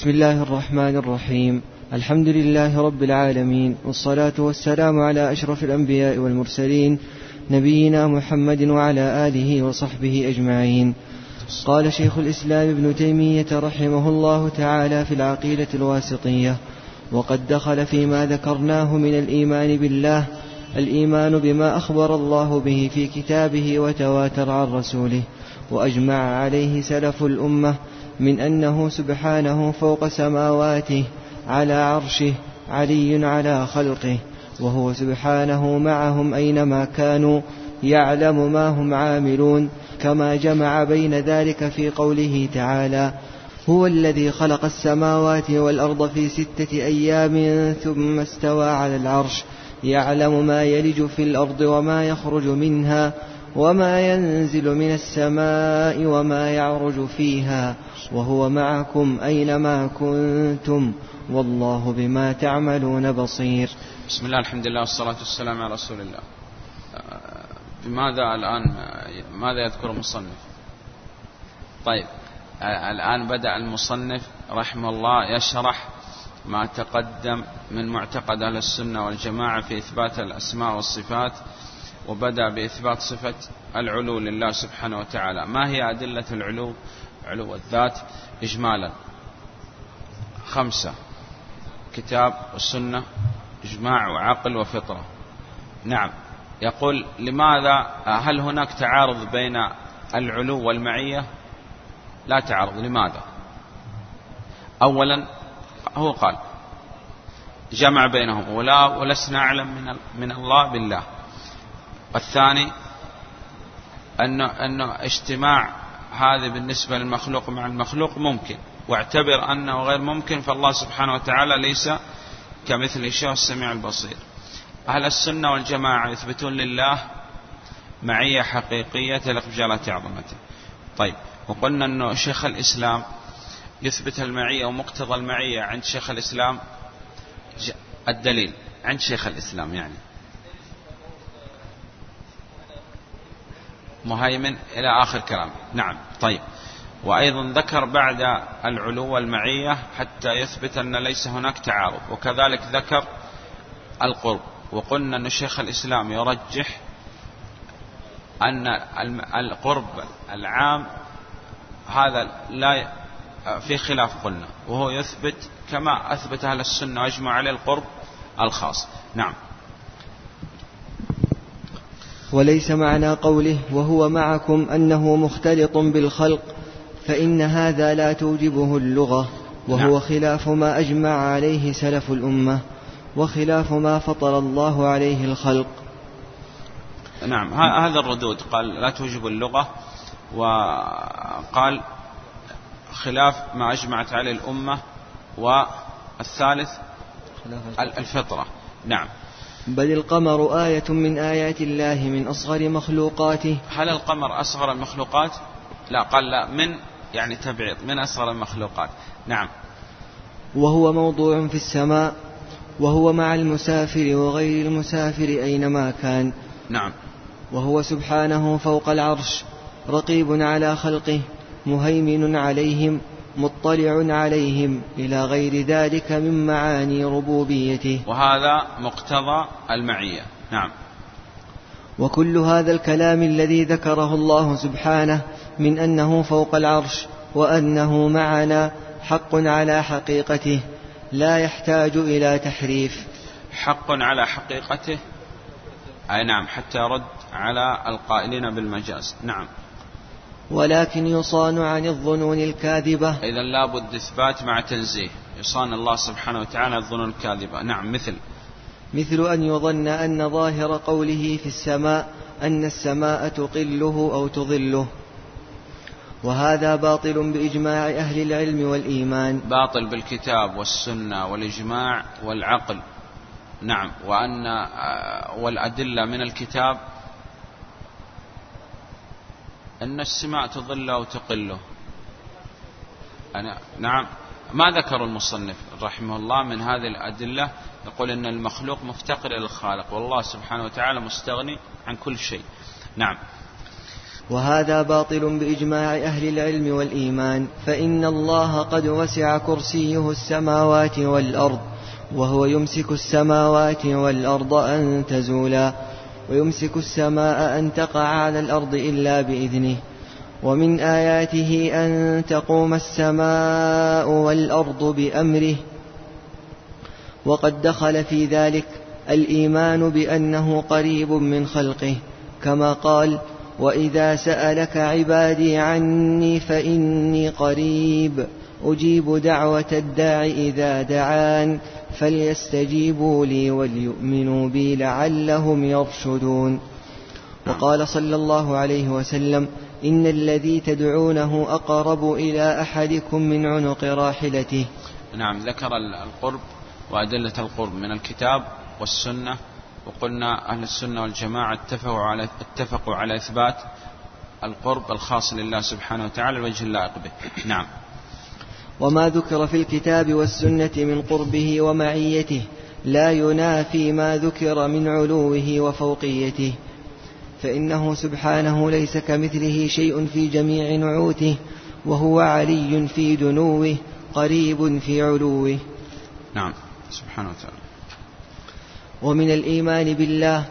بسم الله الرحمن الرحيم. الحمد لله رب العالمين والصلاة والسلام على أشرف الأنبياء والمرسلين نبينا محمد وعلى آله وصحبه أجمعين. قال شيخ الإسلام ابن تيمية رحمه الله تعالى في العقيدة الواسطية وقد دخل فيما ذكرناه من الإيمان بالله الإيمان بما أخبر الله به في كتابه وتواتر عن رسوله وأجمع عليه سلف الأمة من أنه سبحانه فوق سماواته على عرشه علي على خلقه وهو سبحانه معهم أينما كانوا يعلم ما هم عاملون كما جمع بين ذلك في قوله تعالى هو الذي خلق السماوات والأرض في ستة أيام ثم استوى على العرش يعلم ما يلج في الأرض وما يخرج منها وما ينزل من السماء وما يعرج فيها وهو معكم أينما كنتم والله بما تعملون بصير. بسم الله الحمد لله والصلاة والسلام على رسول الله. بماذا الآن ماذا يذكر المصنف؟ طيب الآن بدأ المصنف رحمه الله يشرح ما تقدم من معتقد أهل السنة والجماعة في إثبات الأسماء والصفات وبدأ بإثبات صفة العلو لله سبحانه وتعالى. ما هي أدلة العلو؟ علو الذات إجمالا. خمسة. كتاب والسنة إجماع وعقل وفطرة. نعم. يقول لماذا؟ هل هناك تعارض بين العلو والمعية؟ لا تعارض. لماذا؟ أولا هو قال جمع بينهم. ولا ولسنا أعلم من, من الله بالله. والثاني أنه, أنه اجتماع هذا بالنسبة للمخلوق مع المخلوق ممكن. واعتبر أنه غير ممكن فالله سبحانه وتعالى ليس كمثل شيء السميع البصير. أهل السنة والجماعة يثبتون لله معية حقيقية تلق بجلالة عظمته. طيب وقلنا أنه شيخ الإسلام يثبت المعية ومقتضى المعية عند شيخ الإسلام. الدليل عند شيخ الإسلام يعني. مهيمن إلى آخر كلام. نعم. طيب. وأيضا ذكر بعد العلو والمعية حتى يثبت أن ليس هناك تعارض. وكذلك ذكر القرب. وقلنا أن شيخ الإسلام يرجح أن القرب العام هذا لا في خلاف قلنا. وهو يثبت كما أثبت أهل السنة وأجمع عليه القرب الخاص. نعم. وليس معنى قوله وهو معكم أنه مختلط بالخلق فإن هذا لا توجبه اللغة وهو نعم. خلاف ما أجمع عليه سلف الأمة وخلاف ما فطر الله عليه الخلق. نعم هذا الردود قال لا توجب اللغة وقال خلاف ما أجمعت عليه الأمة والثالث الفطرة. نعم. بل القمر آية من آيات الله من أصغر مخلوقاته. هل القمر أصغر المخلوقات لا قال لا من يعني تبعيض من أصغر المخلوقات نعم. وهو موضوع في السماء وهو مع المسافر وغير المسافر أينما كان. نعم. وهو سبحانه فوق العرش رقيب على خلقه مهيمن عليهم مطلع عليهم إلى غير ذلك من معاني ربوبيته. وهذا مقتضى المعية. نعم. وكل هذا الكلام الذي ذكره الله سبحانه من أنه فوق العرش وأنه معنا حق على حقيقته لا يحتاج إلى تحريف. حق على حقيقته؟ أي نعم حتى يرد على القائلين بالمجاز. نعم. ولكن يصان عن الظنون الكاذبة. إذا لابد إثبات مع تنزيه. يصان الله سبحانه وتعالى الظنون الكاذبة. نعم مثل. مثل أن يظن أن ظاهر قوله في السماء أن السماء تقله أو تظله. وهذا باطل بإجماع أهل العلم والإيمان. باطل بالكتاب والسنة والإجماع والعقل. نعم وأن آه، والأدلة من الكتاب أن السماء تظله أو تقله. أنا نعم. ما ذكر المصنف رحمه الله من هذه الأدلة يقول أن المخلوق مفتقر إلى الخالق والله سبحانه وتعالى مستغني عن كل شيء. نعم. وهذا باطل بإجماع أهل العلم والإيمان فإن الله قد وسع كرسيه السماوات والأرض وهو يمسك السماوات والأرض أن تزولا. ويمسك السماء أن تقع على الأرض إلا بإذنه. ومن آياته أن تقوم السماء والأرض بأمره. وقد دخل في ذلك الإيمان بأنه قريب من خلقه. كما قال وإذا سألك عبادي عني فإني قريب. أجيب دعوة الداع إذا دعان. فليستجيبوا لي وليؤمنوا بي لعلهم يرشدون. وقال صلى الله عليه وسلم إن الذي تدعونه أقرب إلى أحدكم من عنق راحلته. نعم ذكر القرب وأدلة القرب من الكتاب والسنة وقلنا أهل السنة والجماعة اتفقوا على اتفقوا على إثبات القرب الخاص لله سبحانه وتعالى الوجه اللائق به. نعم. وما ذكر في الكتاب والسنة من قربه ومعيته لا ينافي ما ذكر من علوه وفوقيته. فإنه سبحانه ليس كمثله شيء في جميع نعوته وهو علي في دنوه قريب في علوه. نعم سبحانه وتعالى. ومن الإيمان بالله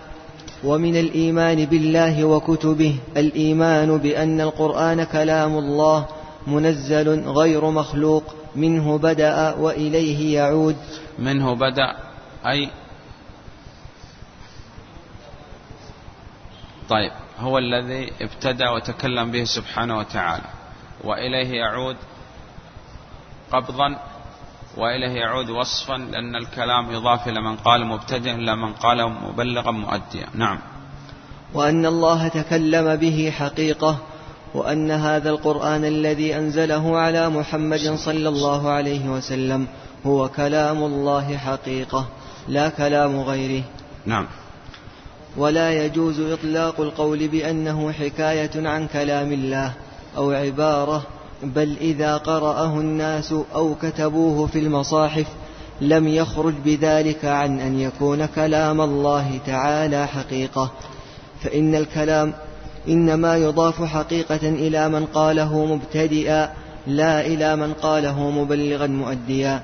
ومن الإيمان بالله وكتبه الإيمان بأن القرآن كلام الله منزل غير مخلوق منه بدأ وإليه يعود. منه بدأ أي طيب هو الذي ابتدأ وتكلم به سبحانه وتعالى. وإليه يعود قبضا وإليه يعود وصفا لأن الكلام يضاف إلى من قال مبتدئ إلى من قال مبلغا مؤديا. نعم. وأن الله تكلم به حقيقة وأن هذا القرآن الذي أنزله على محمد صلى الله عليه وسلم هو كلام الله حقيقة لا كلام غيره. نعم. ولا يجوز إطلاق القول بأنه حكاية عن كلام الله أو عبارة بل إذا قرأه الناس أو كتبوه في المصاحف لم يخرج بذلك عن أن يكون كلام الله تعالى حقيقة. فإن الكلام إنما يضاف حقيقة إلى من قاله مبتدئا لا إلى من قاله مبلغا مؤديا.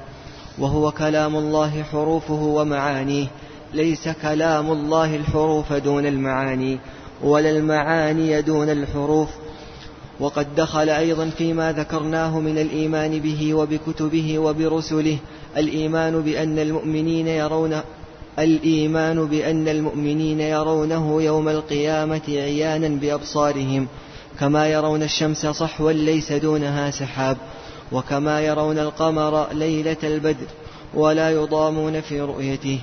وهو كلام الله حروفه ومعانيه ليس كلام الله الحروف دون المعاني ولا المعاني دون الحروف. وقد دخل أيضا فيما ذكرناه من الإيمان به وبكتبه وبرسله الإيمان بأن المؤمنين يرون الإيمان بأن المؤمنين يرونه يوم القيامة عيانا بأبصارهم كما يرون الشمس صحوا ليس دونها سحاب وكما يرون القمر ليلة البدر ولا يضامون في رؤيته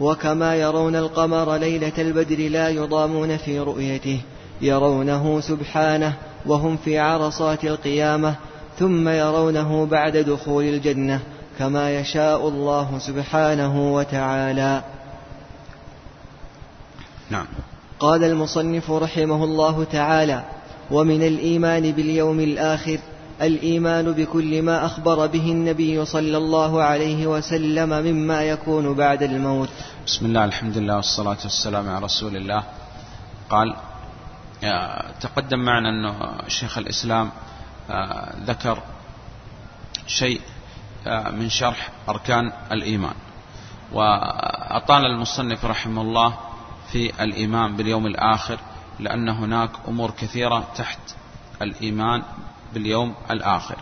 وكما يرون القمر ليلة البدر لا يضامون في رؤيته يرونه سبحانه وهم في عرصات القيامة ثم يرونه بعد دخول الجنة. كما يشاء الله سبحانه وتعالى. نعم. قال المصنف رحمه الله تعالى ومن الإيمان باليوم الآخر الإيمان بكل ما أخبر به النبي صلى الله عليه وسلم مما يكون بعد الموت. بسم الله الحمد لله والصلاة والسلام على رسول الله. قال تقدم معنا أنه شيخ الإسلام آه، ذكر شيء آه، من شرح أركان الإيمان. وأطال المصنف رحمه الله في الإيمان باليوم الآخر لأن هناك أمور كثيرة تحت الإيمان باليوم الآخر.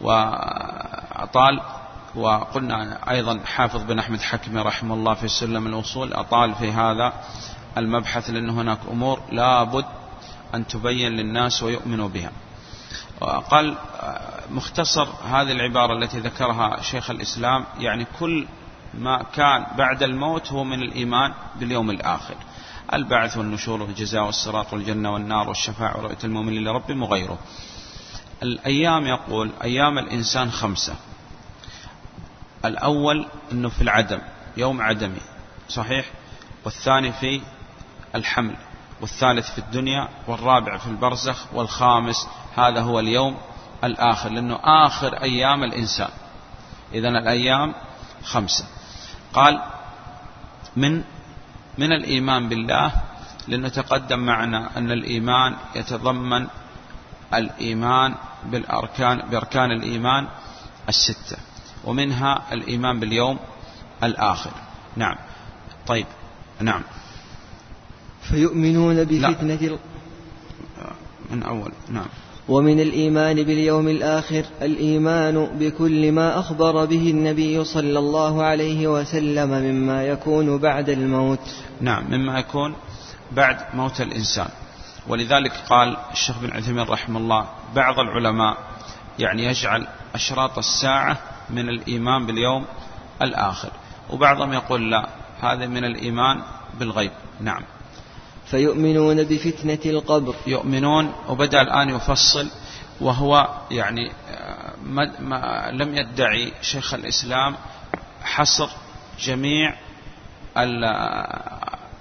وأطال وقلنا أيضا حافظ بن أحمد حكمي رحمه الله في سلم الوصول أطال في هذا المبحث لأن هناك أمور لابد أن تبين للناس ويؤمنوا بها. وقال مختصر هذه العبارة التي ذكرها شيخ الإسلام يعني كل ما كان بعد الموت هو من الإيمان باليوم الآخر. البعث والنشور والجزاء والصراط والجنة والنار والشفاعة ورؤية المؤمنين لربهم وغيره. الأيام يقول أيام الإنسان خمسة. الأول أنه في العدم يوم عدمي صحيح؟ والثاني في الحمل. والثالث في الدنيا والرابع في البرزخ والخامس هذا هو اليوم الآخر لأنه آخر أيام الإنسان. إذا الأيام خمسة. قال من من الإيمان بالله لأنه تقدم معنا أن الإيمان يتضمن الإيمان بالأركان بأركان الإيمان الستة ومنها الإيمان باليوم الآخر. نعم. طيب. نعم. فيؤمنون بفتنة من أول. نعم. ومن الإيمان باليوم الآخر الإيمان بكل ما أخبر به النبي صلى الله عليه وسلم مما يكون بعد الموت. نعم مما يكون بعد موت الإنسان. ولذلك قال الشيخ بن عثيمين رحمه الله بعض العلماء يعني يجعل أشراط الساعة من الإيمان باليوم الآخر وبعضهم يقول لا هذا من الإيمان بالغيب. نعم. فيؤمنون بفتنة القبر. يؤمنون وبدأ الآن يفصل وهو يعني ما ما لم يدعي شيخ الإسلام حصر جميع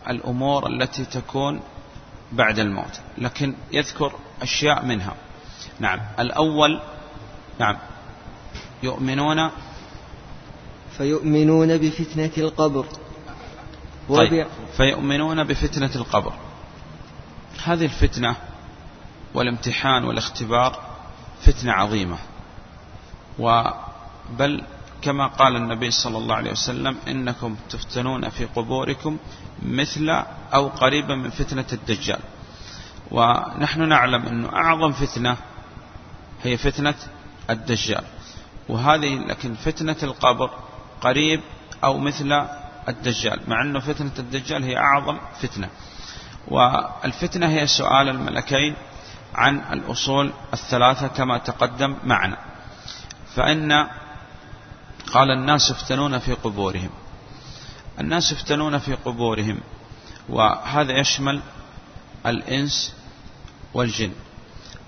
الأمور التي تكون بعد الموت. لكن يذكر أشياء منها. نعم. الأول نعم. يؤمنون. فيؤمنون بفتنة القبر. طيب فيؤمنون بفتنة القبر. هذه الفتنة والامتحان والاختبار فتنة عظيمة. وبل كما قال النبي صلى الله عليه وسلم إنكم تفتنون في قبوركم مثل أو قريبا من فتنة الدجال. ونحن نعلم أن أعظم فتنة هي فتنة الدجال. وهذه لكن فتنة القبر قريب أو مثل الدجال مع أنه فتنة الدجال هي أعظم فتنة. والفتنة هي سؤال الملكين عن الأصول الثلاثة كما تقدم معنا. فإن قال الناس يفتنون في قبورهم. الناس يفتنون في قبورهم وهذا يشمل الإنس والجن.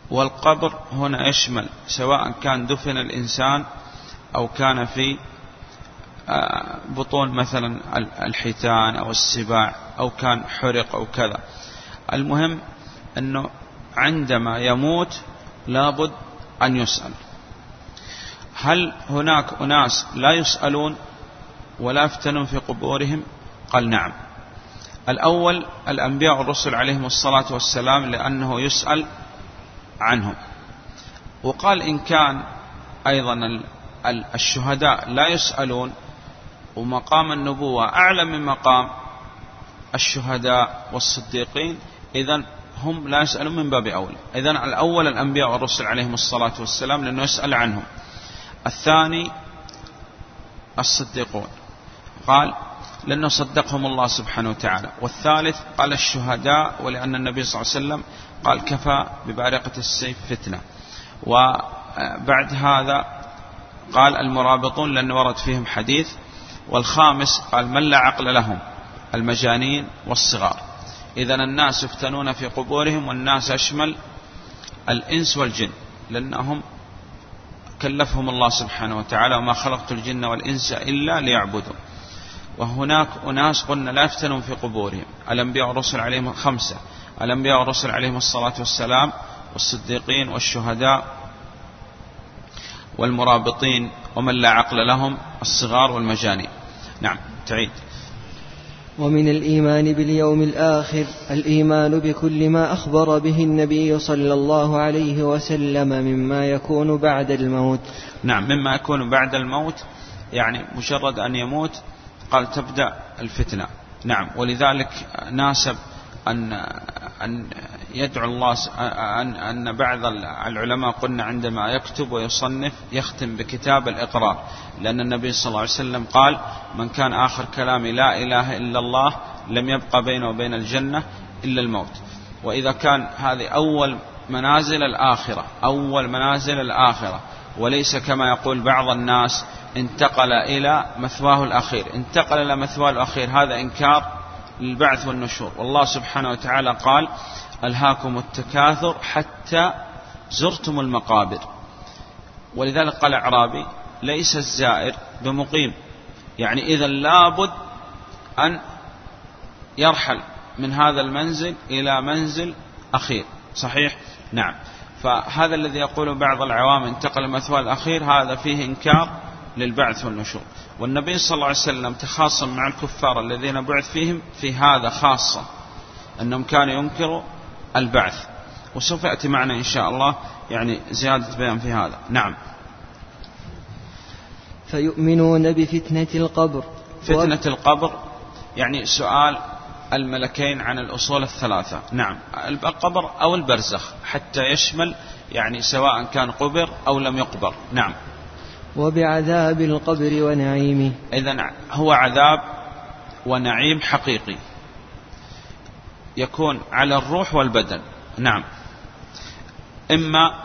والقبر هنا يشمل سواء كان دفن الإنسان أو كان في بطون مثلا الحيتان أو السباع أو كان حرق أو كذا. المهم أنه عندما يموت لابد أن يسأل. هل هناك أناس لا يسألون ولا يفتنون في قبورهم؟ قال نعم. الأول الأنبياء والرسل عليهم الصلاة والسلام لأنه يسأل عنهم. وقال إن كان أيضا الشهداء لا يسألون ومقام النبوة أعلى من مقام الشهداء والصديقين إذا هم لا يسألون من باب أولى. إذا الأول الأنبياء والرسل عليهم الصلاة والسلام لأنه يسأل عنهم. الثاني الصديقون. قال لأنه صدقهم الله سبحانه وتعالى. والثالث قال الشهداء ولأن النبي صلى الله عليه وسلم قال كفى ببارقة السيف فتنة. وبعد هذا قال المرابطون لأن ورد فيهم حديث والخامس قال من لا عقل لهم؟ المجانين والصغار. إذا الناس يفتنون في قبورهم والناس أشمل الإنس والجن لأنهم كلفهم الله سبحانه وتعالى وما خلقت الجن والإنس إلا ليعبدوا وهناك أناس قلنا لا يفتنون في قبورهم. الأنبياء والرسل عليهم خمسة. الأنبياء والرسل عليهم الصلاة والسلام والصديقين والشهداء والمرابطين ومن لا عقل لهم الصغار والمجانين. نعم تعيد. ومن الإيمان باليوم الآخر الإيمان بكل ما أخبر به النبي صلى الله عليه وسلم مما يكون بعد الموت. نعم مما يكون بعد الموت يعني مجرد أن يموت قال تبدأ الفتنة. نعم ولذلك ناسب أن أن يدعو الله أن أن بعض العلماء قلنا عندما يكتب ويصنف يختم بكتاب الإقرار. لأن النبي صلى الله عليه وسلم قال من كان آخر كلامي لا إله إلا الله لم يبقى بينه وبين الجنة إلا الموت. وإذا كان هذه أول منازل الآخرة أول منازل الآخرة وليس كما يقول بعض الناس انتقل إلى مثواه الأخير. انتقل إلى مثواه الأخير هذا إنكار للبعث والنشور. والله سبحانه وتعالى قال ألهاكم التكاثر حتى زرتم المقابر. ولذلك قال أعرابي ليس الزائر بمقيم. يعني إذا لابد أن يرحل من هذا المنزل إلى منزل أخير. صحيح؟ نعم. فهذا الذي يقول بعض العوام انتقل مثوى الأخير هذا فيه إنكار للبعث والنشور. والنبي صلى الله عليه وسلم تخاصم مع الكفار الذين بعث فيهم في هذا خاصة أنهم كانوا ينكروا البعث. وسوف يأتي معنا إن شاء الله يعني زيادة بيان في هذا. نعم. فيؤمنون بفتنة القبر. فتنة القبر يعني سؤال الملكين عن الأصول الثلاثة. نعم. القبر أو البرزخ حتى يشمل يعني سواء كان قبر أو لم يقبر. نعم. وبعذاب القبر ونعيمه. إذا هو عذاب ونعيم حقيقي. يكون على الروح والبدن. نعم. إما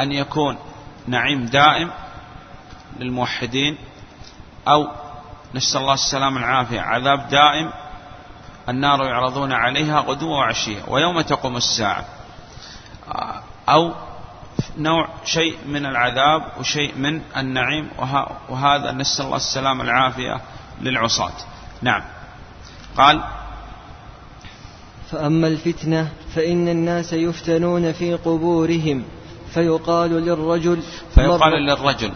أن يكون نعيم دائم للموحدين أو نسأل الله السلام العافية عذاب دائم النار يعرضون عليها غدوة وعشية ويوم تقوم الساعة. أو نوع شيء من العذاب وشيء من النعيم وهذا نسأل الله السلام العافية للعصاة. نعم. قال فأما الفتنة فإن الناس يفتنون في قبورهم فيقال للرجل فيقال للرجل.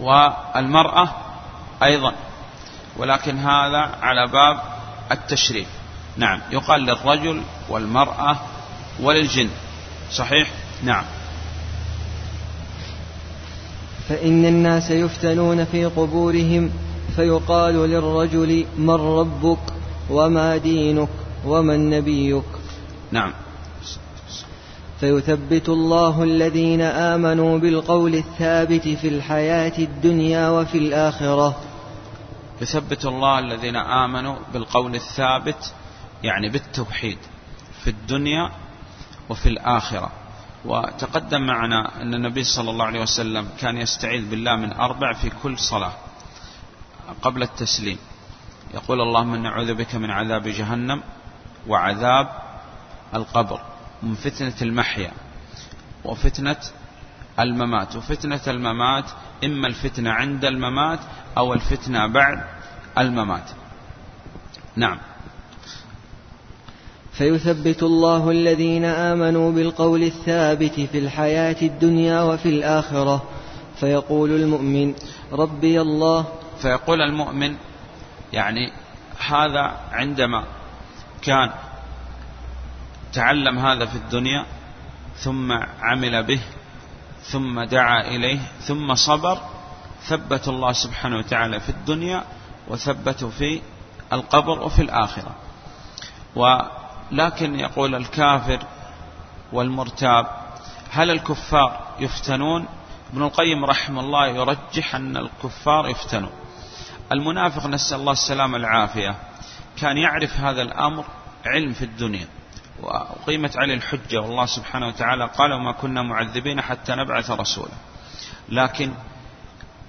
والمرأة أيضا. ولكن هذا على باب التشريف. نعم. يقال للرجل والمرأة وللجن. صحيح؟ نعم. فإن الناس يفتنون في قبورهم فيقال للرجل من ربك؟ وما دينك ومن نبيك نعم. فيثبت الله الذين آمنوا بالقول الثابت في الحياة الدنيا وفي الآخرة. يثبت الله الذين آمنوا بالقول الثابت يعني بالتوحيد في الدنيا وفي الآخرة. وتقدم معنا أن النبي صلى الله عليه وسلم كان يستعيذ بالله من أربع في كل صلاة قبل التسليم. يقول اللهم نعوذ بك من عذاب جهنم وعذاب القبر من فتنة المحيا وفتنة الممات. وفتنة الممات إما الفتنة عند الممات أو الفتنة بعد الممات. نعم. فيثبت الله الذين آمنوا بالقول الثابت في الحياة الدنيا وفي الآخرة فيقول المؤمن ربي الله. فيقول المؤمن يعني هذا عندما كان تعلم هذا في الدنيا ثم عمل به ثم دعا إليه ثم صبر ثبت الله سبحانه وتعالى في الدنيا وثبته في القبر وفي الآخرة. ولكن يقول الكافر والمرتاب هل الكفار يفتنون؟ ابن القيم رحمه الله يرجح أن الكفار يفتنون. المنافق نسأل الله السلامة العافية كان يعرف هذا الأمر علم في الدنيا وقيمت عليه الحجة. والله سبحانه وتعالى قال وما كنا معذبين حتى نبعث رسولا. لكن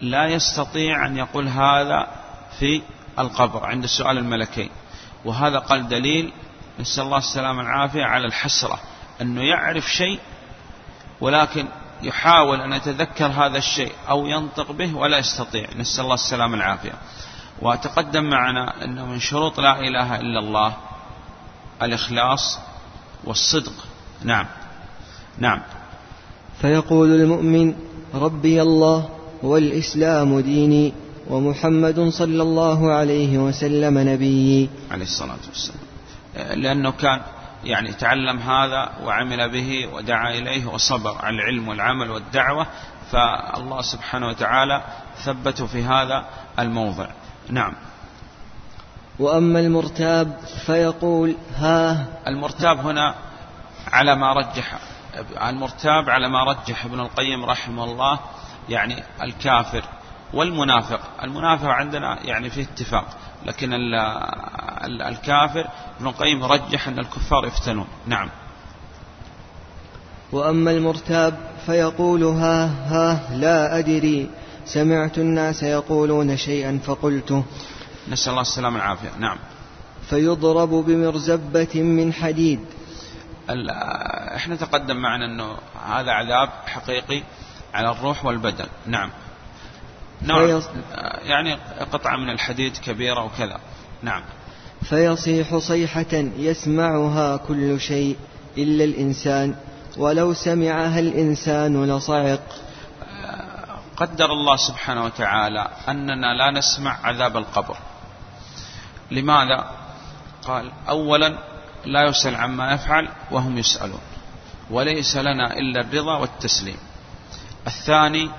لا يستطيع أن يقول هذا في القبر عند السؤال الملكين. وهذا قال دليل نسأل الله السلامة العافية على الحسرة أنه يعرف شيء ولكن يحاول أن يتذكر هذا الشيء أو ينطق به ولا يستطيع. نسأل الله السلامة العافية وتقدم معنا أنه من شروط لا إله إلا الله الإخلاص والصدق. نعم. نعم. فيقول المؤمن ربي الله والإسلام ديني ومحمد صلى الله عليه وسلم نبيي. عليه الصلاة والسلام. لأنه كان يعني تعلم هذا وعمل به ودعا إليه وصبر على العلم والعمل والدعوة فالله سبحانه وتعالى ثبته في هذا الموضع. نعم. وأما المرتاب فيقول ها. المرتاب هنا على ما رجح المرتاب على ما رجح ابن القيم رحمه الله يعني الكافر والمنافق. المنافق عندنا يعني فيه اتفاق لكن الكافر ابن القيم رجح أن الكفار يفتنون. نعم. وأما المرتاب فيقول ها ها لا أدري. سمعت الناس يقولون شيئا فقلته. نسأل الله السلامة والعافية. نعم. فيضرب بمرزبة من حديد. إحنا تقدم معنا إنه هذا عذاب حقيقي على الروح والبدن. نعم. نعم. يعني قطعة من الحديد كبيرة وكذا. نعم. فيصيح صيحة يسمعها كل شيء إلا الإنسان ولو سمعها الإنسان لصعق. قدر الله سبحانه وتعالى أننا لا نسمع عذاب القبر. لماذا؟ قال أولا لا يسأل عما يفعل وهم يسألون وليس لنا إلا الرضا والتسليم. الثاني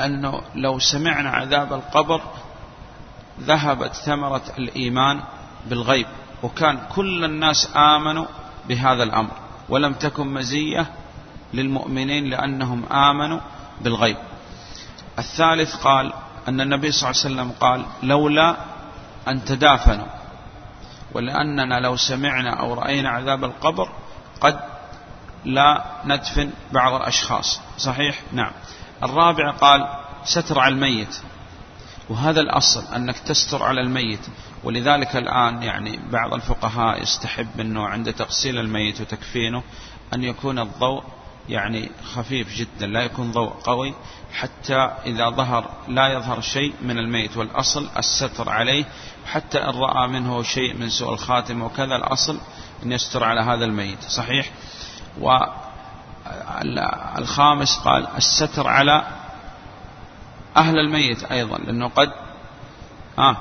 أنه لو سمعنا عذاب القبر ذهبت ثمرة الإيمان بالغيب وكان كل الناس آمنوا بهذا الأمر ولم تكن مزية للمؤمنين لأنهم آمنوا بالغيب. الثالث قال أن النبي صلى الله عليه وسلم قال لولا أن تدافنوا ولأننا لو سمعنا أو رأينا عذاب القبر قد لا ندفن بعض الأشخاص. صحيح؟ نعم. الرابع قال ستر على الميت. وهذا الأصل أنك تستر على الميت ولذلك الآن يعني بعض الفقهاء يستحب أنه عند تغسيل الميت وتكفينه أن يكون الضوء يعني خفيف جدا لا يكون ضوء قوي حتى إذا ظهر لا يظهر شيء من الميت والأصل الستر عليه حتى إن رأى منه شيء من سوء الخاتمة وكذا الأصل أن يستر على هذا الميت. صحيح؟ والخامس قال الستر على أهل الميت أيضا لأنه قد آه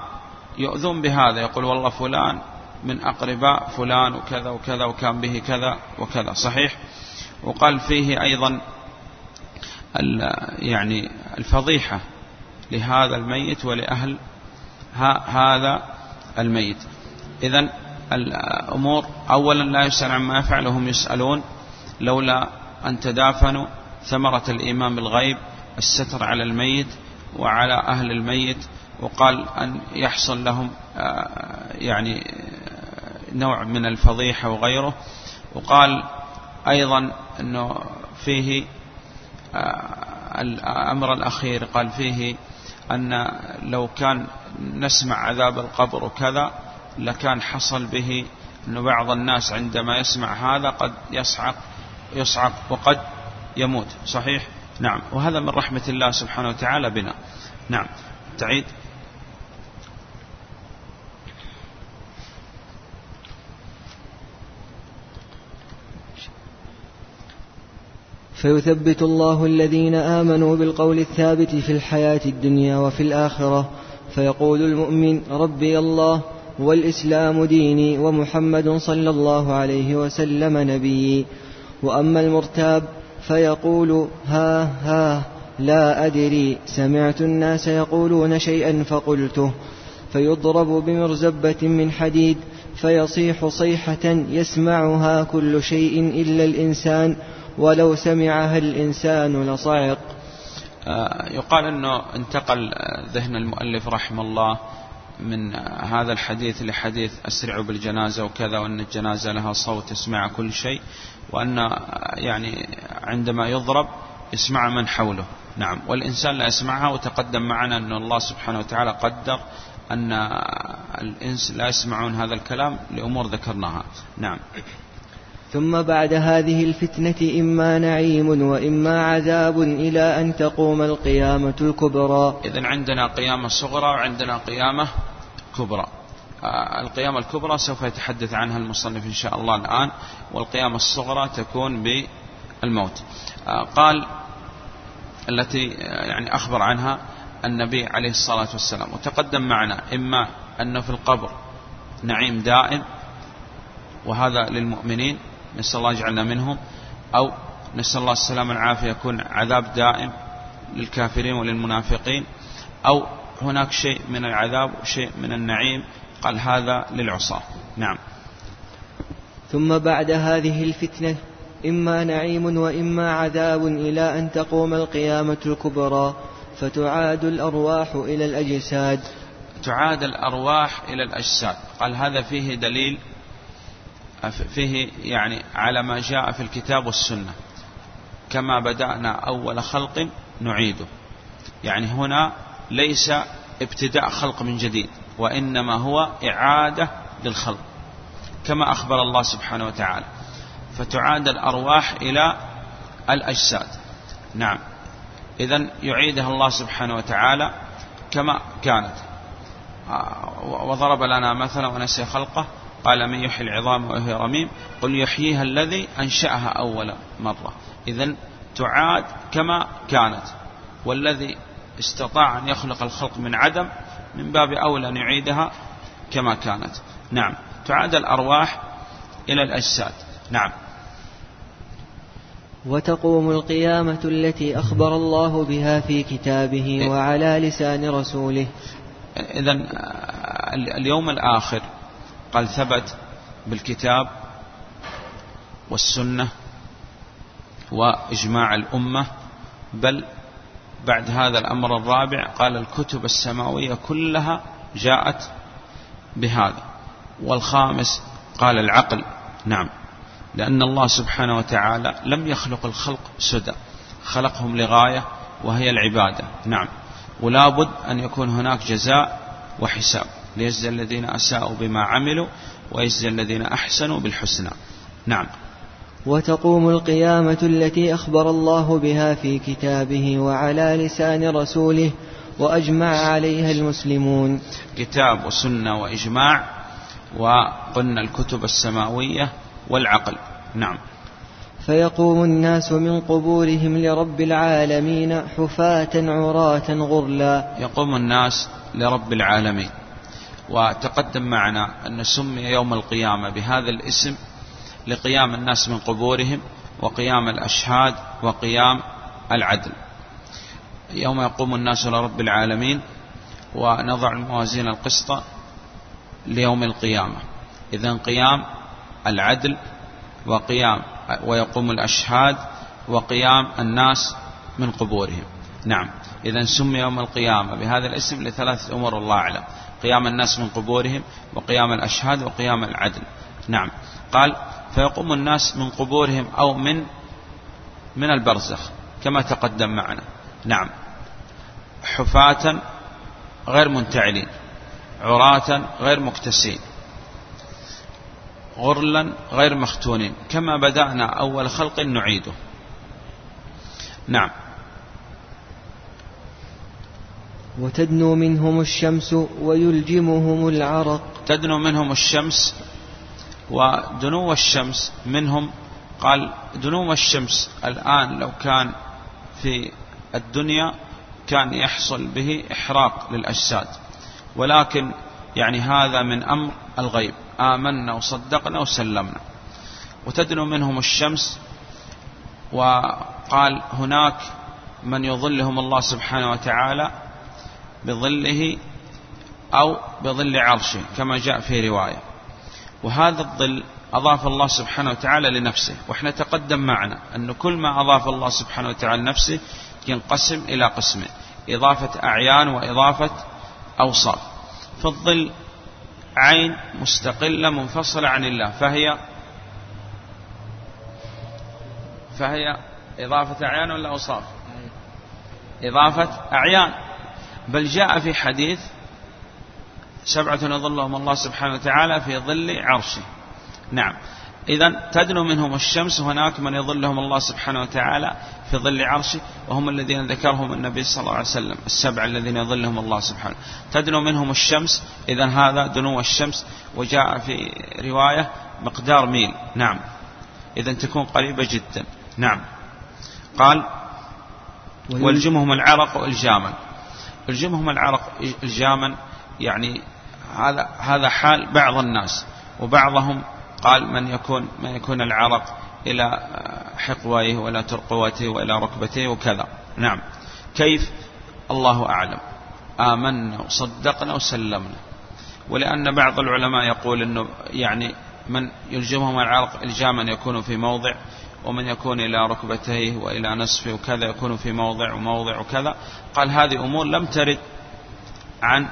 يؤذون بهذا يقول والله فلان من أقرباء فلان وكذا وكذا وكان به كذا وكذا صحيح؟ وقال فيه أيضا يعني الفضيحة لهذا الميت ولأهل هذا الميت. إذا الأمور أولا لا يسأل عما يفعل وهم يسألون لولا أن تدافنوا ثمرة الإيمان بالغيب الستر على الميت وعلى أهل الميت وقال أن يحصل لهم آه، يعني نوع من الفضيحة وغيره. وقال أيضا أنه فيه آه، الأمر الأخير قال فيه أن لو كان نسمع عذاب القبر وكذا لكان حصل به أن بعض الناس عندما يسمع هذا قد يصعق يصعق وقد يموت صحيح؟ نعم. وهذا من رحمة الله سبحانه وتعالى بنا. نعم. تعيد. فيثبت الله الذين آمنوا بالقول الثابت في الحياة الدنيا وفي الآخرة فيقول المؤمن ربي الله والإسلام ديني ومحمد صلى الله عليه وسلم نبيي. وأما المرتاب فيقول ها ها لا أدري سمعت الناس يقولون شيئا فقلته فيضرب بمرزبة من حديد فيصيح صيحة يسمعها كل شيء إلا الإنسان ولو سمعها الإنسان لصعق. آه، يقال أنه انتقل ذهن المؤلف رحمه الله من هذا الحديث لحديث أسرعوا بالجنازة وكذا وأن الجنازة لها صوت يسمع كل شيء وأن يعني عندما يضرب يسمع من حوله. نعم. والإنسان لا يسمعها وتقدم معنا أن الله سبحانه وتعالى قدر أن الإنس لا يسمعون هذا الكلام لأمور ذكرناها. نعم. ثم بعد هذه الفتنة إما نعيم وإما عذاب إلى أن تقوم القيامة الكبرى. إذن عندنا قيامة صغرى وعندنا قيامة كبرى. آه، القيامة الكبرى سوف يتحدث عنها المصنف إن شاء الله الآن والقيامة الصغرى تكون بالموت. آه، قال التي آه، يعني أخبر عنها النبي عليه الصلاة والسلام. وتقدم معنا إما أنه في القبر نعيم دائم وهذا للمؤمنين نسأل الله يجعلنا منهم أو نسأل الله السلامة والعافية يكون عذاب دائم للكافرين وللمنافقين أو هناك شيء من العذاب وشيء من النعيم قال هذا للعصاة. نعم. ثم بعد هذه الفتنة إما نعيم وإما عذاب إلى أن تقوم القيامة الكبرى فتعاد الأرواح إلى الأجساد. تعاد الأرواح إلى الأجساد. قال هذا فيه دليل فيه يعني على ما جاء في الكتاب والسنة. كما بدأنا أول خلق نعيده. يعني هنا ليس ابتداء خلق من جديد وإنما هو إعادة للخلق كما أخبر الله سبحانه وتعالى. فتعاد الأرواح إلى الأجساد. نعم. إذا يعيدها الله سبحانه وتعالى كما كانت. آه، وضرب لنا مثلا ونسي خلقه. قال من يحيي العظام وهي رميم قل يحييها الذي أنشأها أول مرة. إذا تعاد كما كانت. والذي استطاع أن يخلق الخلق من عدم من باب أولى أن يعيدها كما كانت. نعم. تعاد الأرواح إلى الأجساد. نعم. وتقوم القيامة التي أخبر الله بها في كتابه إيه. وعلى لسان رسوله. إذا اليوم الآخر قال ثبت بالكتاب والسنة وإجماع الأمة بل بعد هذا الأمر الرابع قال الكتب السماوية كلها جاءت بهذا والخامس قال العقل. نعم لأن الله سبحانه وتعالى لم يخلق الخلق سدى خلقهم لغاية وهي العبادة. نعم ولا بد أن يكون هناك جزاء وحساب. ليجزي الذين أساءوا بما عملوا ويجزي الذين أحسنوا بالحسنى. نعم. وتقوم القيامة التي أخبر الله بها في كتابه وعلى لسان رسوله وأجمع عليها المسلمون. كتاب وسنة وإجماع وقلنا الكتب السماوية والعقل. نعم. فيقوم الناس من قبورهم لرب العالمين حفاة عراة غرلا. يقوم الناس لرب العالمين. وتقدم معنا أن سمي يوم القيامة بهذا الاسم لقيام الناس من قبورهم وقيام الأشهاد وقيام العدل. يوم يقوم الناس لرب العالمين ونضع الموازين القسط ليوم القيامة. إذا قيام العدل وقيام ويقوم الأشهاد وقيام الناس من قبورهم. نعم. إذا سمي يوم القيامة بهذا الاسم لثلاثة أمور الله أعلم. قيام الناس من قبورهم وقيام الأشهاد وقيام العدل. نعم. قال فيقوم الناس من قبورهم أو من من البرزخ كما تقدم معنا. نعم. حفاة غير منتعلين عراة غير مكتسين غرلا غير مختونين كما بدأنا أول خلق نعيده. نعم. وتدنو منهم الشمس ويلجمهم العرق. تدنو منهم الشمس ودنو الشمس منهم. قال دنو الشمس الآن لو كان في الدنيا كان يحصل به إحراق للأجساد. ولكن يعني هذا من أمر الغيب. آمنا وصدقنا وسلمنا. وتدنو منهم الشمس وقال هناك من يظلهم الله سبحانه وتعالى بظله أو بظل عرشه كما جاء في رواية. وهذا الظل أضاف الله سبحانه وتعالى لنفسه وإحنا تقدم معنا أن كل ما أضاف الله سبحانه وتعالى لنفسه ينقسم إلى قسمين إضافة أعيان وإضافة أوصاف. فالظل عين مستقلة منفصلة عن الله فهي فهي إضافة أعيان ولا أوصاف؟ إضافة أعيان. بل جاء في حديث سبعة يظلهم الله سبحانه وتعالى في ظل عرشه. نعم. إذا تدنو منهم الشمس هناك من يظلهم الله سبحانه وتعالى في ظل عرشه وهم الذين ذكرهم النبي صلى الله عليه وسلم السبع الذين يظلهم الله سبحانه. تدنو منهم الشمس إذا هذا دنو الشمس وجاء في رواية مقدار ميل. نعم. إذا تكون قريبة جدا. نعم. قال والجمهم العرق وإلجاما. الجمهم العرق الجاما يعني هذا هذا حال بعض الناس. وبعضهم قال من يكون ما يكون العرق إلى حقويه ولا ترقوته وإلى ركبتيه وكذا. نعم. كيف؟ الله أعلم. آمنا وصدقنا وسلمنا. ولأن بعض العلماء يقول أنه يعني من يلجمهم العرق الجاما يكون في موضع ومن يكون إلى ركبتيه وإلى نصفه وكذا يكون في موضع وموضع وكذا. قال هذه أمور لم ترد عن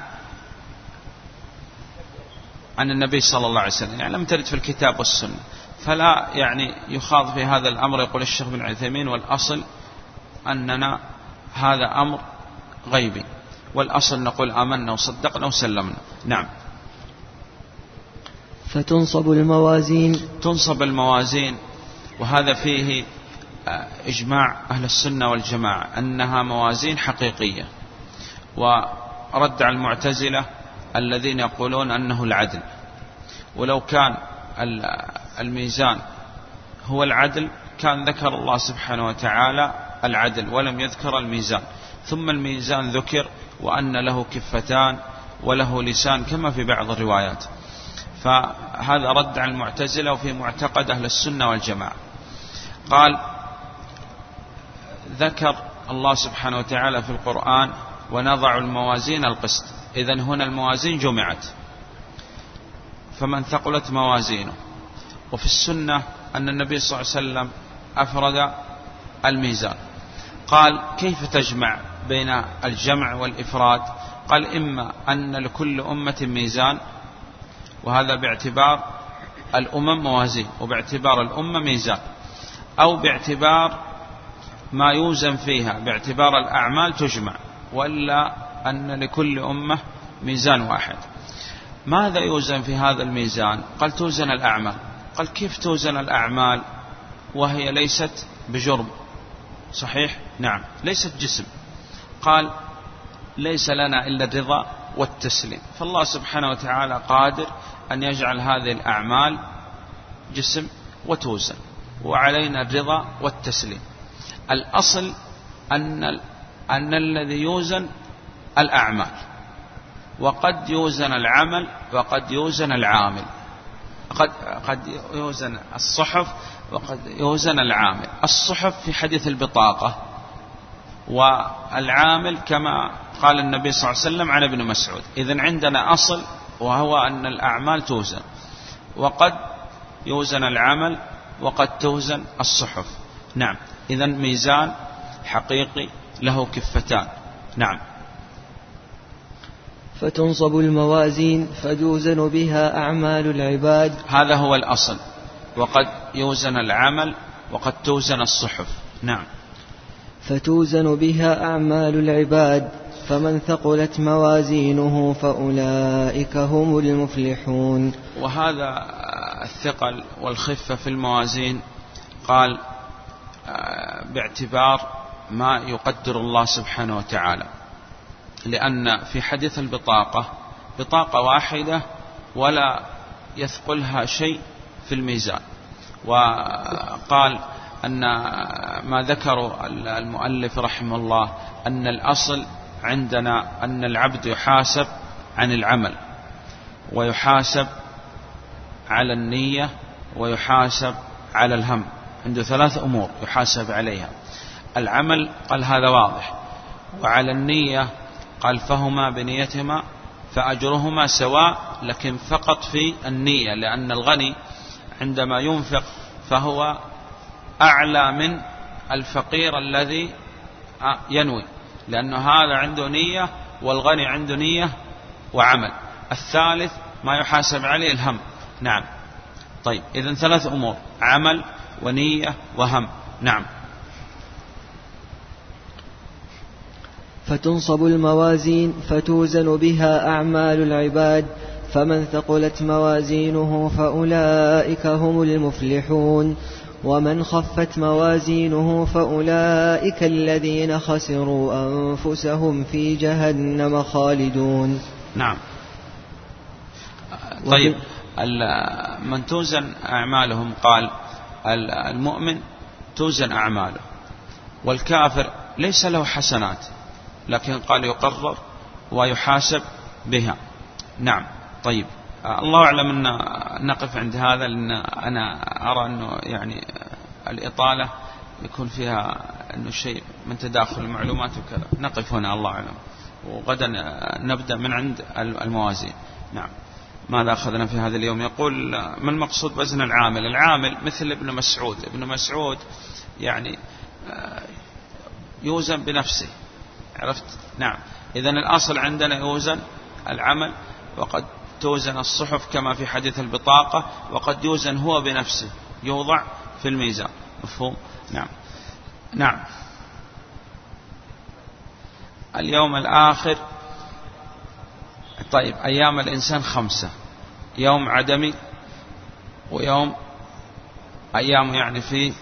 عن النبي صلى الله عليه وسلم. يعني لم ترد في الكتاب والسنة. فلا يعني يخاض في هذا الأمر يقول الشيخ بن عثيمين والأصل أننا هذا أمر غيبي. والأصل نقول آمنا وصدقنا وسلمنا. نعم. فتنصب الموازين. تنصب الموازين. وهذا فيه آه، إجماع أهل السنة والجماعة أنها موازين حقيقية. ورد على المعتزلة الذين يقولون أنه العدل. ولو كان الميزان هو العدل كان ذكر الله سبحانه وتعالى العدل ولم يذكر الميزان. ثم الميزان ذكر وأن له كفتان وله لسان كما في بعض الروايات. فهذا رد على المعتزلة وفي معتقد أهل السنة والجماعة. قال ذكر الله سبحانه وتعالى في القرآن ونضع الموازين القسط. إذا هنا الموازين جمعت. فمن ثقلت موازينه. وفي السنة أن النبي صلى الله عليه وسلم أفرد الميزان. قال كيف تجمع بين الجمع والإفراد؟ قال إما أن لكل أمة ميزان وهذا باعتبار الأمم موازين وباعتبار الأمة ميزان. أو باعتبار ما يوزن فيها باعتبار الأعمال تجمع ولا أن لكل أمة ميزان واحد. ماذا يوزن في هذا الميزان؟ قال توزن الأعمال. قال كيف توزن الأعمال وهي ليست بجرم؟ صحيح؟ نعم. ليست جسم. قال ليس لنا إلا الرضا والتسليم. فالله سبحانه وتعالى قادر أن يجعل هذه الأعمال جسم وتوزن وعلينا الرضا والتسليم. الأصل أن أن الذي يوزن الأعمال. وقد يوزن العمل وقد يوزن العامل. قد قد يوزن الصحف وقد يوزن العامل. الصحف في حديث البطاقة. والعامل كما قال النبي صلى الله عليه وسلم عن ابن مسعود. إذن عندنا أصل وهو أن الأعمال توزن. وقد يوزن العمل وقد توزن الصحف. نعم. إذا ميزان حقيقي له كفتان. نعم. فتنصب الموازين فتوزن بها أعمال العباد. هذا هو الأصل. وقد يوزن العمل وقد توزن الصحف. نعم. فتوزن بها أعمال العباد. فمن ثقلت موازينه فأولئك هم المفلحون. وهذا الثقل والخفة في الموازين قال آه، باعتبار ما يقدر الله سبحانه وتعالى. لأن في حديث البطاقة بطاقة واحدة ولا يثقلها شيء في الميزان. وقال أن ما ذكر المؤلف رحمه الله أن الأصل عندنا أن العبد يحاسب عن العمل ويحاسب على النية ويحاسب على الهم عنده ثلاث أمور يحاسب عليها. العمل قال هذا واضح وعلى النية قال فهما بنيتهما فأجرهما سواء لكن فقط في النية لأن الغني عندما ينفق فهو أعلى من الفقير الذي ينوي. لأنه هذا عنده نية والغني عنده نية وعمل. الثالث ما يحاسب عليه الهم. نعم. طيب إذا ثلاث أمور عمل ونية وهم. نعم. فتنصب الموازين فتوزن بها أعمال العباد فمن ثقلت موازينه فأولئك هم المفلحون. ومن خفت موازينه فأولئك الذين خسروا أنفسهم في جهنم خالدون. نعم. طيب من توزن أعمالهم قال المؤمن توزن أعماله والكافر ليس له حسنات لكن قال يقرر ويحاسب بها. نعم طيب. الله أعلم أن نقف عند هذا لأن أنا أرى أنه يعني الإطالة يكون فيها أنه شيء من تداخل المعلومات وكذا. نقف هنا الله أعلم. وغدا نبدأ من عند الموازين نعم. ماذا أخذنا في هذا اليوم؟ يقول ما المقصود بزن العامل؟ العامل مثل ابن مسعود. ابن مسعود يعني يوزن بنفسه. عرفت؟ نعم. إذا الأصل عندنا يوزن العمل وقد توزن الصحف كما في حديث البطاقة وقد يوزن هو بنفسه يوضع في الميزان. مفهوم؟ نعم. نعم. اليوم الآخر طيب أيام الإنسان خمسة. يوم عدمي ويوم أيام يعني في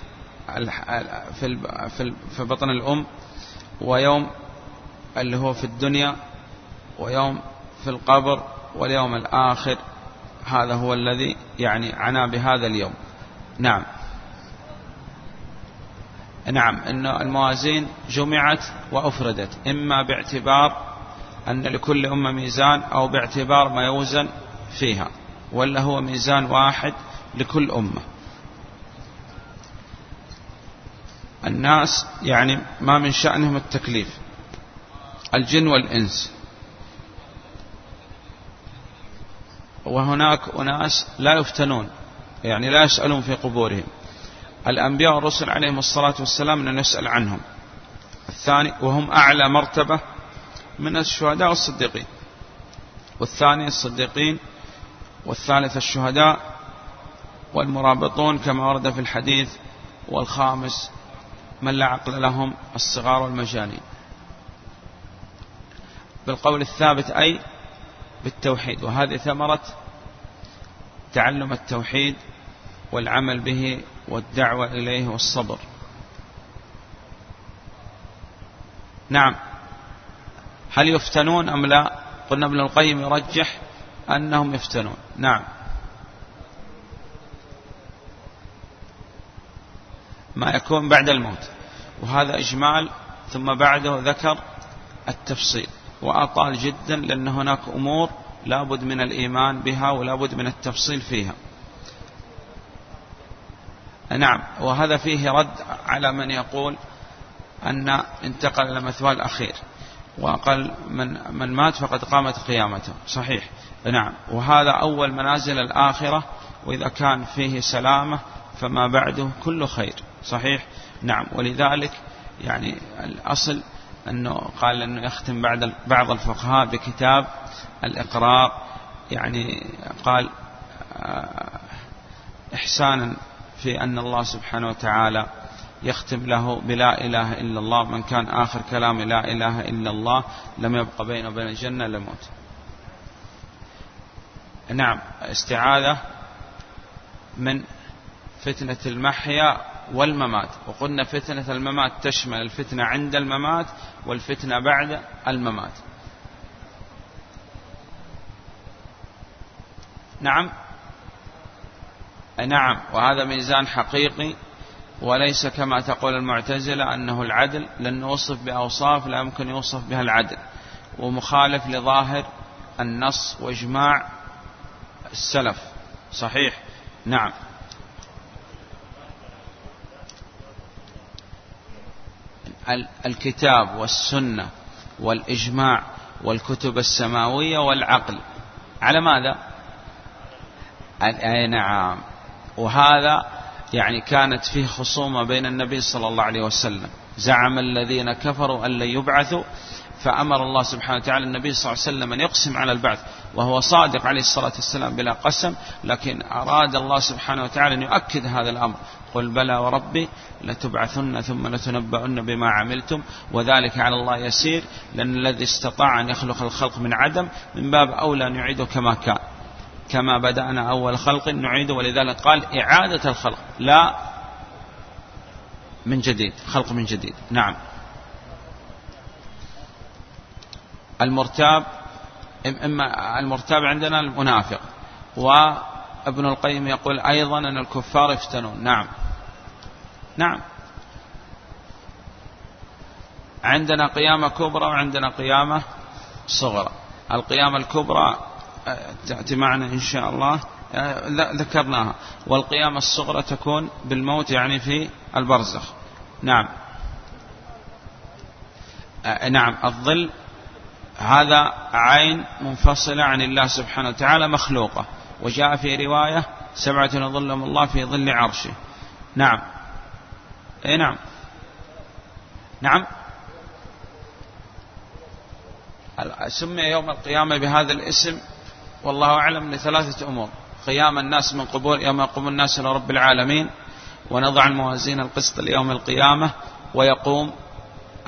في في بطن الأم ويوم اللي هو في الدنيا ويوم في القبر واليوم الآخر هذا هو الذي يعني عنا بهذا اليوم. نعم. نعم أن الموازين جمعت وأفردت إما باعتبار أن لكل أمة ميزان أو باعتبار ما يوزن فيها ولا هو ميزان واحد لكل أمة. الناس يعني ما من شأنهم التكليف الجن والإنس. وهناك أناس لا يفتنون يعني لا يسألون في قبورهم. الأنبياء والرسل عليهم الصلاة والسلام نسأل عنهم. الثاني وهم أعلى مرتبة من الشهداء والصديقين. والثاني الصديقين والثالث الشهداء والمرابطون كما ورد في الحديث والخامس من لا عقل لهم الصغار والمجانين. بالقول الثابت أي بالتوحيد وهذه ثمرة تعلم التوحيد والعمل به والدعوة إليه والصبر. نعم. هل يفتنون أم لا؟ قلنا ابن القيم يرجح أنهم يفتنون. نعم. ما يكون بعد الموت. وهذا إجمال ثم بعده ذكر التفصيل. وأطال جدا لأن هناك أمور لابد من الإيمان بها ولابد من التفصيل فيها. نعم وهذا فيه رد على من يقول أن انتقل إلى مثواه الأخير وقال من, من مات فقد قامت قيامته. صحيح. نعم. وهذا أول منازل الآخرة وإذا كان فيه سلامة فما بعده كله خير. صحيح؟ نعم. ولذلك يعني الأصل أنه قال أنه يختم بعد بعض الفقهاء بكتاب الإقرار يعني قال آه، إحسانا في أن الله سبحانه وتعالى يختم له بلا إله إلا الله من كان آخر كلام لا إله إلا الله لم يبق بينه وبين الجنة لموت نعم استعاذة من فتنة المحيا والممات. وقلنا فتنة الممات تشمل الفتنة عند الممات والفتنة بعد الممات. نعم؟ نعم. وهذا ميزان حقيقي وليس كما تقول المعتزلة أنه العدل لأنه وصف بأوصاف لا يمكن يوصف بها العدل. ومخالف لظاهر النص وإجماع السلف. صحيح؟ نعم. الكتاب والسنة والإجماع والكتب السماوية والعقل. على ماذا؟ أي نعم. وهذا يعني كانت فيه خصومة بين النبي صلى الله عليه وسلم. زعم الذين كفروا أن لن يبعثوا فأمر الله سبحانه وتعالى النبي صلى الله عليه وسلم أن يقسم على البعث وهو صادق عليه الصلاة والسلام بلا قسم لكن أراد الله سبحانه وتعالى أن يؤكد هذا الأمر. قل بلى وربي لتبعثن ثم لتنبؤن بما عملتم وذلك على الله يسير لأن الذي استطاع أن يخلق الخلق من عدم من باب أولى أن يعيده كما كان. كما بدأنا أول خلق نعيده ولذلك قال إعادة الخلق لا من جديد خلق من جديد. نعم. المرتاب إما المرتاب عندنا المنافق. وابن القيم يقول أيضا أن الكفار يفتنون. نعم. نعم. عندنا قيامة كبرى وعندنا قيامة صغرى. القيامة الكبرى آه، تأتي معنا إن شاء الله. آه، ذكرناها. والقيامة الصغرى تكون بالموت يعني في البرزخ. نعم. آه، نعم. الظل هذا عين منفصلة عن الله سبحانه وتعالى مخلوقة. وجاء في رواية سبعة يظلهم الله في ظل عرشه. نعم. اي نعم. نعم. سمي يوم القيامة بهذا الاسم والله أعلم لثلاثة أمور. قيام الناس من قبور يوم يقوم الناس إلى رب العالمين ونضع الموازين القسط ليوم القيامة ويقوم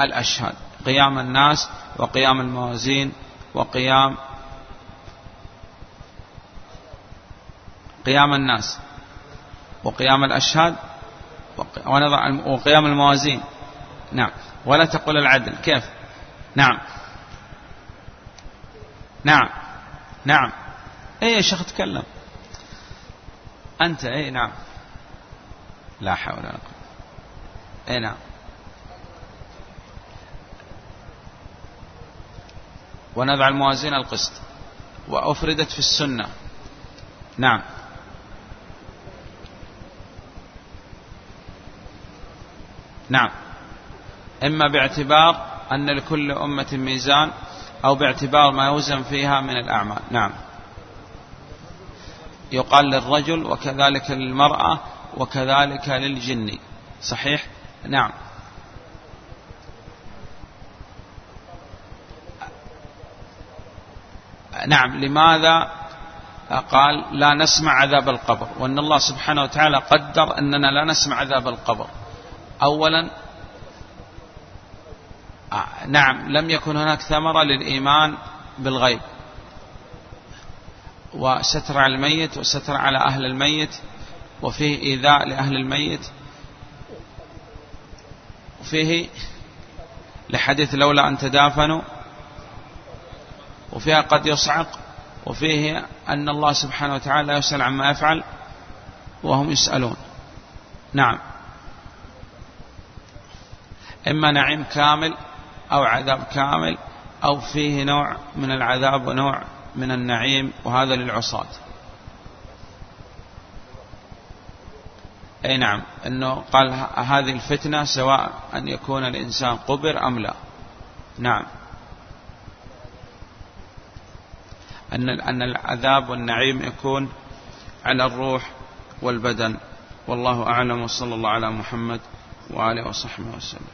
الأشهاد. قيام الناس وقيام الموازين وقيام قيام الناس وقيام الأشهاد وقيام الموازين. نعم. ولا تقول العدل. كيف؟ نعم. نعم. نعم. اي يا شيخ تكلم. أنت اي نعم. لا حول ولا قوة. اي نعم. ونضع الموازين القسط. وأفردت في السنة. نعم. نعم. إما باعتبار أن لكل أمة ميزان أو باعتبار ما يوزن فيها من الأعمال. نعم. يقال للرجل وكذلك للمرأة وكذلك للجن. صحيح؟ نعم. نعم لماذا؟ قال لا نسمع عذاب القبر وأن الله سبحانه وتعالى قدر أننا لا نسمع عذاب القبر. أولا نعم لم يكن هناك ثمرة للإيمان بالغيب. وستر على الميت وستر على أهل الميت وفيه إيذاء لأهل الميت. وفيه لحديث لولا أن تدافنوا وفيها قد يصعق وفيه أن الله سبحانه وتعالى يسأل عما يفعل وهم يسألون. نعم. إما نعيم كامل أو عذاب كامل أو فيه نوع من العذاب ونوع من النعيم وهذا للعصاة. أي نعم أنه قال هذه الفتنة سواء أن يكون الإنسان قبر أم لا. نعم. أن أن العذاب والنعيم يكون على الروح والبدن. والله أعلم. وصلى الله على محمد وآله وصحبه وسلم.